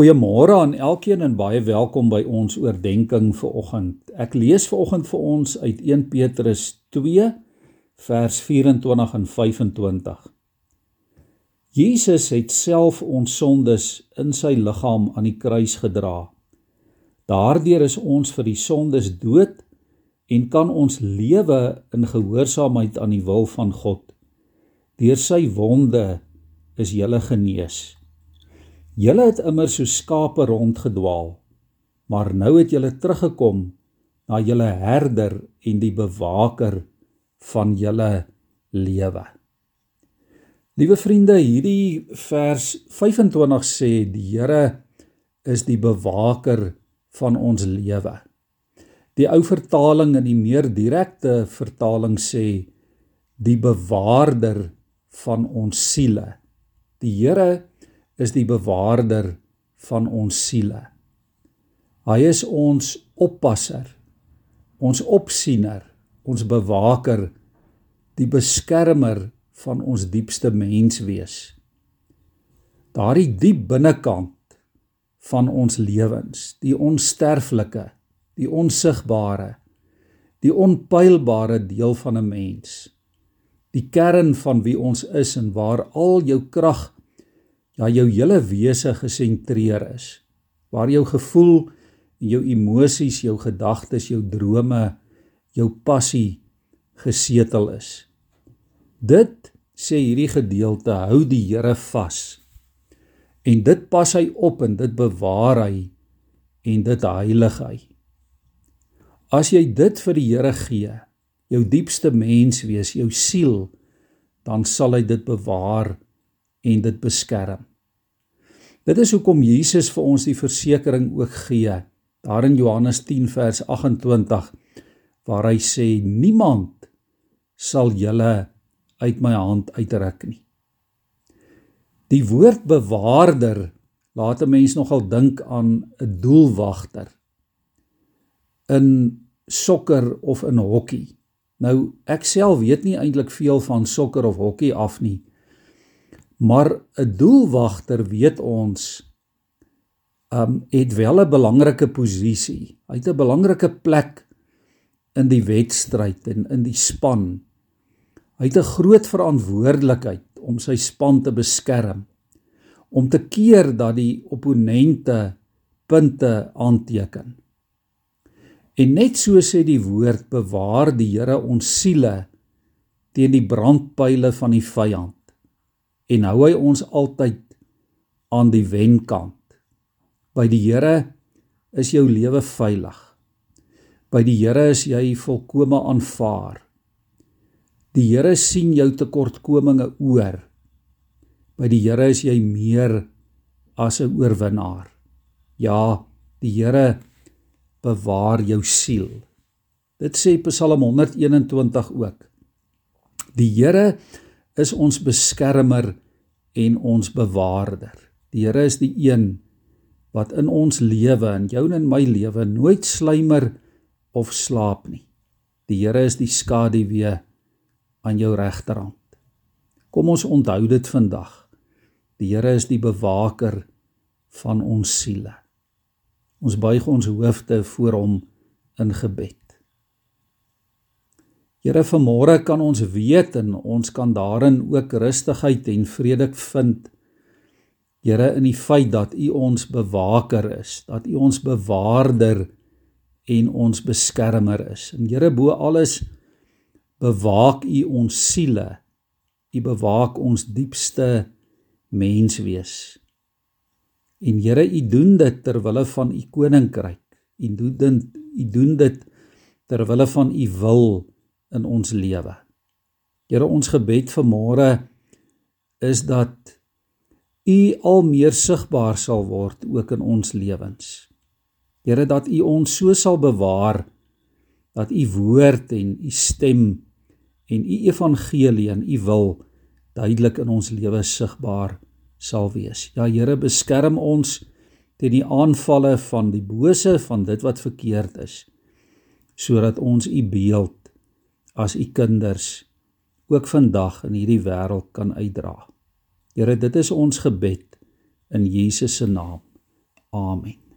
Goeiemôre aan elkeen en baie welkom by ons oordeenking vir oggend. Ek lees vir oggend vir ons uit 1 Petrus 2 vers 24 en 25. Jesus het self ons sondes in sy liggaam aan die kruis gedra. Daardeur is ons vir die sondes dood en kan ons lewe in gehoorsaamheid aan die wil van God. Deur sy wonde is jy genees. Julle het immer so skape rondgedwaal, maar nou het julle teruggekom na julle herder en die bewaker van julle lewe. Liewe vriende, hierdie vers 25 sê die Here is die bewaker van ons lewe. Die ou vertaling en die meer direkte vertaling sê die bewaarder van ons siele. Die Here is die bewaarder van ons siele. Hy is ons oppasser, ons opsiener, ons bewaker, die beskermer van ons diepste menswees. Daardie diep binnekant van ons lewens, die onsterflike, die onsigbare, die onpylbare deel van 'n mens. Die kern van wie ons is en waar al jou krag ja jou hele wese gesentreer is waar jou gevoel jou emosies jou gedagtes jou drome jou passie gesetel is. Dit sê hierdie gedeelte hou die Here vas. En dit pas hy op en dit bewaar hy en dit heilig hy. As jy dit vir die Here gee jou diepste mens wees jou siel dan sal hy dit bewaar en dit beskerm Dit is hoekom Jesus vir ons die versekering ook gee. Daar in Johannes 10 vers 28 waar hy sê niemand sal julle uit my hand uitruk nie. Die woord bewaarder laat 'n mens nogal dink aan 'n doelwagter in sokker of in hokkie. Nou ek self weet nie eintlik veel van sokker of hokkie af nie. Maar 'n doelwagter weet ons um het wel 'n belangrike posisie. Hy het 'n belangrike plek in die wedstryd en in die span. Hy het 'n groot verantwoordelikheid om sy span te beskerm, om te keer dat die opponente punte aanteken. En net so sê die woord bewaar die Here ons siele teen die brandpyle van die vyand en hou hy ons altyd aan die wenkant. By die Here is jou lewe veilig. By die Here is jy volkome aanvaar. Die Here sien jou tekortkominge oor. By die Here is jy meer as 'n oorwinnaar. Ja, die Here bewaar jou siel. Dit sê Psalm 121 ook. Die Here is ons beskermer en ons bewaarder. Die Here is die een wat in ons lewe en jou en in my lewe nooit sluimer of slaap nie. Die Here is die skaduwee aan jou regterhand. Kom ons onthou dit vandag. Die Here is die bewaker van ons siele. Ons buig ons hoofde voor hom in gebed. Here vanmôre kan ons weet en ons kan daarin ook rustigheid en vrede vind. Here in die feit dat U ons bewaker is, dat U ons bewaarder en ons beskermer is. En Here bo alles bewaak U ons siele. U bewaak ons diepste menswees. En Here, U doen dit ter wille van U koninkryk. U doen dit U doen dit ter wille van U wil in ons lewe. Here ons gebed vir môre is dat U al meer sigbaar sal word ook in ons lewens. Here dat U ons so sal bewaar dat U woord en U stem en U evangelie en U wil duidelik in ons lewe sigbaar sal wees. Ja Here beskerm ons teen die aanvalle van die bose van dit wat verkeerd is sodat ons U beeld as u kinders ook vandag in hierdie wêreld kan uitdra. Here, dit is ons gebed in Jesus se naam. Amen.